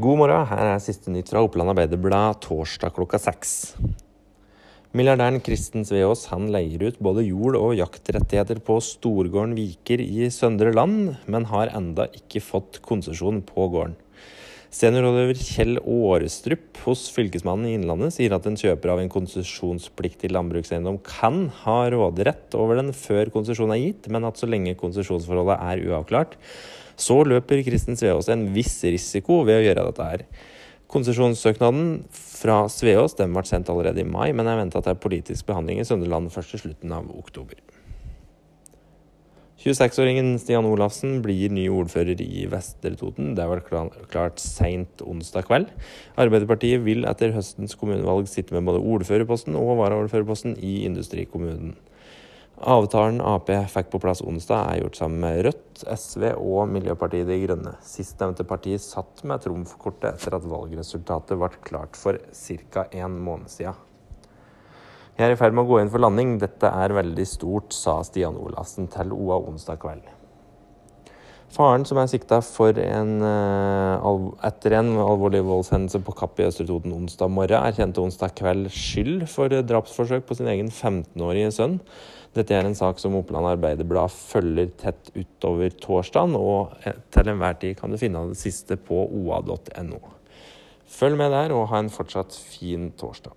God morgen, her er siste nytt fra Oppland Arbeiderblad torsdag klokka seks. Milliardæren Kristen Sveås han leier ut både jord- og jaktrettigheter på Storgården Viker i Søndre Land, men har enda ikke fått konsesjon på gården. Seniorrådgiver Kjell Årestrup hos Fylkesmannen i Innlandet sier at en kjøper av en konsesjonspliktig landbrukseiendom kan ha råderett over den før konsesjon er gitt, men at så lenge konsesjonsforholdet er uavklart, så løper Kristen Sveås en viss risiko ved å gjøre dette her. Konsesjonssøknaden fra Sveås ble sendt allerede i mai, men er venta til politisk behandling i Sønderland først i slutten av oktober. 26-åringen Stian Olafsen blir ny ordfører i Vestre Toten. Det var klart seint onsdag kveld. Arbeiderpartiet vil etter høstens kommunevalg sitte med både ordførerposten og varaordførerposten i industrikommunen. Avtalen Ap fikk på plass onsdag, er gjort sammen med Rødt, SV og Miljøpartiet De Grønne. Sistnevnte parti satt med trumfkortet etter at valgresultatet ble klart for ca. en måned siden. Jeg er i ferd med å gå inn for landing. Dette er veldig stort, sa Stian Olassen til OA onsdag kveld. Faren, som er sikta etter en alvorlig voldshendelse på Kapp i Østre Toten onsdag morgen, erkjente onsdag kveld skyld for drapsforsøk på sin egen 15-årige sønn. Dette er en sak som Oppland Arbeiderblad følger tett utover torsdagen, og til enhver tid kan du finne det siste på oa.no. Følg med der, og ha en fortsatt fin torsdag.